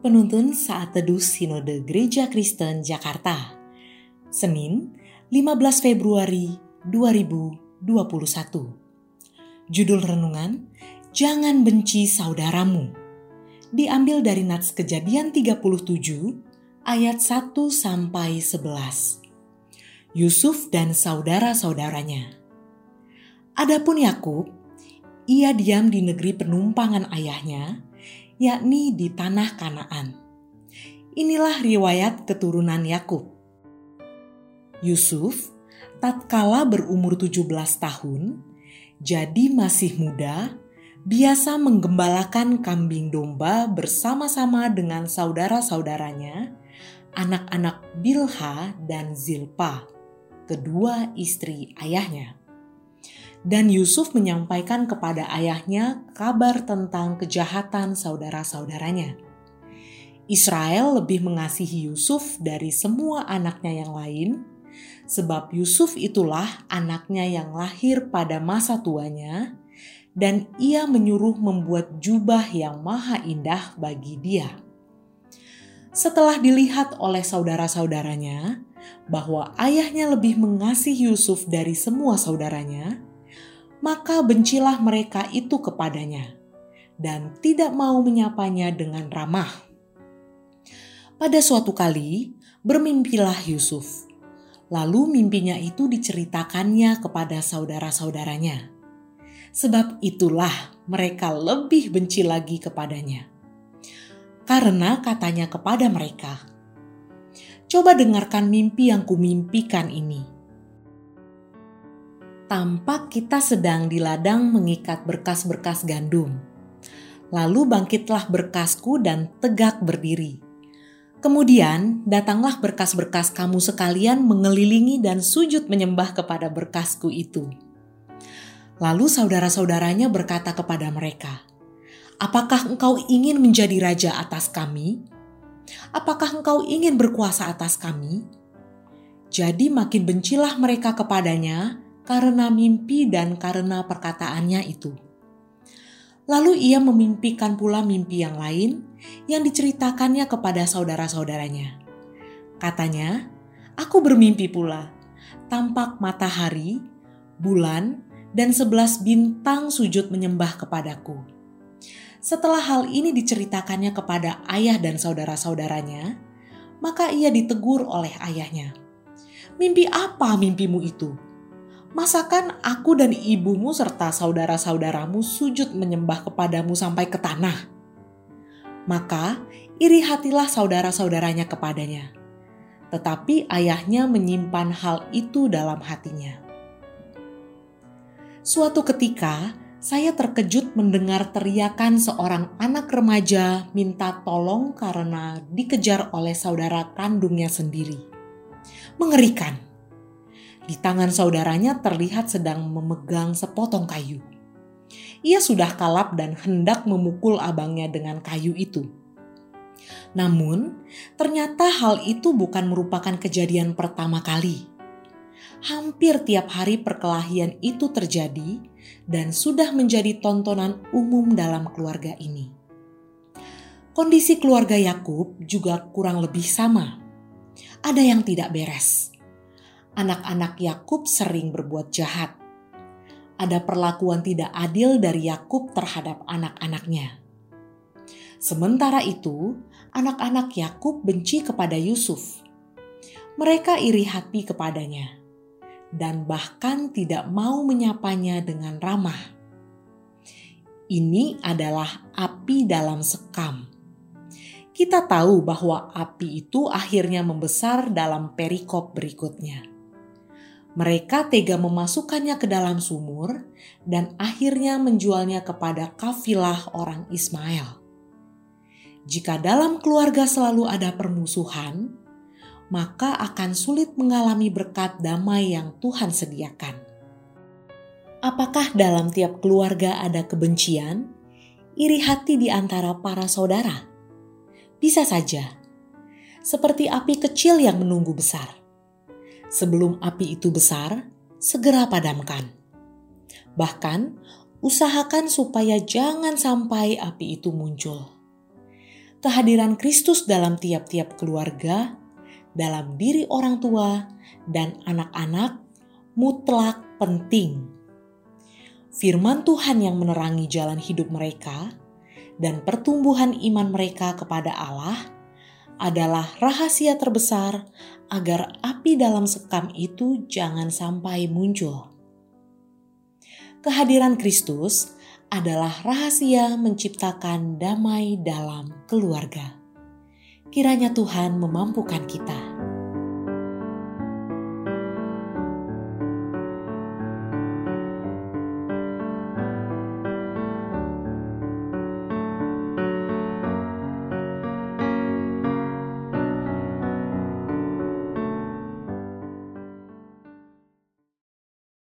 penuntun saat teduh Sinode Gereja Kristen Jakarta. Senin, 15 Februari 2021. Judul renungan, Jangan benci saudaramu. Diambil dari Nats Kejadian 37 ayat 1 sampai 11. Yusuf dan saudara-saudaranya. Adapun Yakub, ia diam di negeri penumpangan ayahnya, yakni di tanah Kanaan. Inilah riwayat keturunan Yakub. Yusuf tatkala berumur 17 tahun, jadi masih muda, biasa menggembalakan kambing domba bersama-sama dengan saudara-saudaranya, anak-anak Bilha dan Zilpa, kedua istri ayahnya. Dan Yusuf menyampaikan kepada ayahnya kabar tentang kejahatan saudara-saudaranya. Israel lebih mengasihi Yusuf dari semua anaknya yang lain, sebab Yusuf itulah anaknya yang lahir pada masa tuanya, dan ia menyuruh membuat jubah yang maha indah bagi dia. Setelah dilihat oleh saudara-saudaranya bahwa ayahnya lebih mengasihi Yusuf dari semua saudaranya, maka bencilah mereka itu kepadanya dan tidak mau menyapanya dengan ramah. Pada suatu kali, bermimpilah Yusuf. Lalu mimpinya itu diceritakannya kepada saudara-saudaranya sebab itulah mereka lebih benci lagi kepadanya. Karena katanya kepada mereka, "Coba dengarkan mimpi yang kumimpikan ini." Tampak kita sedang di ladang mengikat berkas-berkas gandum. Lalu bangkitlah berkasku dan tegak berdiri. Kemudian datanglah berkas-berkas kamu sekalian mengelilingi dan sujud menyembah kepada berkasku itu. Lalu saudara-saudaranya berkata kepada mereka, "Apakah engkau ingin menjadi raja atas kami? Apakah engkau ingin berkuasa atas kami?" Jadi makin bencilah mereka kepadanya karena mimpi dan karena perkataannya itu. Lalu ia memimpikan pula mimpi yang lain yang diceritakannya kepada saudara-saudaranya. Katanya, "Aku bermimpi pula, tampak matahari, bulan, dan sebelas bintang sujud menyembah kepadaku. Setelah hal ini diceritakannya kepada ayah dan saudara-saudaranya, maka ia ditegur oleh ayahnya. Mimpi apa mimpimu itu? Masakan aku dan ibumu serta saudara-saudaramu sujud menyembah kepadamu sampai ke tanah? Maka iri hatilah saudara-saudaranya kepadanya. Tetapi ayahnya menyimpan hal itu dalam hatinya. Suatu ketika, saya terkejut mendengar teriakan seorang anak remaja minta tolong karena dikejar oleh saudara kandungnya sendiri. Mengerikan. Di tangan saudaranya terlihat sedang memegang sepotong kayu. Ia sudah kalap dan hendak memukul abangnya dengan kayu itu. Namun, ternyata hal itu bukan merupakan kejadian pertama kali hampir tiap hari perkelahian itu terjadi dan sudah menjadi tontonan umum dalam keluarga ini. Kondisi keluarga Yakub juga kurang lebih sama. Ada yang tidak beres. Anak-anak Yakub sering berbuat jahat. Ada perlakuan tidak adil dari Yakub terhadap anak-anaknya. Sementara itu, anak-anak Yakub benci kepada Yusuf. Mereka iri hati kepadanya dan bahkan tidak mau menyapanya dengan ramah. Ini adalah api dalam sekam. Kita tahu bahwa api itu akhirnya membesar dalam perikop berikutnya. Mereka tega memasukkannya ke dalam sumur dan akhirnya menjualnya kepada kafilah orang Ismail. Jika dalam keluarga selalu ada permusuhan, maka akan sulit mengalami berkat damai yang Tuhan sediakan. Apakah dalam tiap keluarga ada kebencian, iri hati di antara para saudara? Bisa saja, seperti api kecil yang menunggu besar. Sebelum api itu besar, segera padamkan. Bahkan, usahakan supaya jangan sampai api itu muncul kehadiran Kristus dalam tiap-tiap keluarga, dalam diri orang tua dan anak-anak mutlak penting. Firman Tuhan yang menerangi jalan hidup mereka dan pertumbuhan iman mereka kepada Allah adalah rahasia terbesar agar api dalam sekam itu jangan sampai muncul. Kehadiran Kristus adalah rahasia menciptakan damai dalam keluarga. Kiranya Tuhan memampukan kita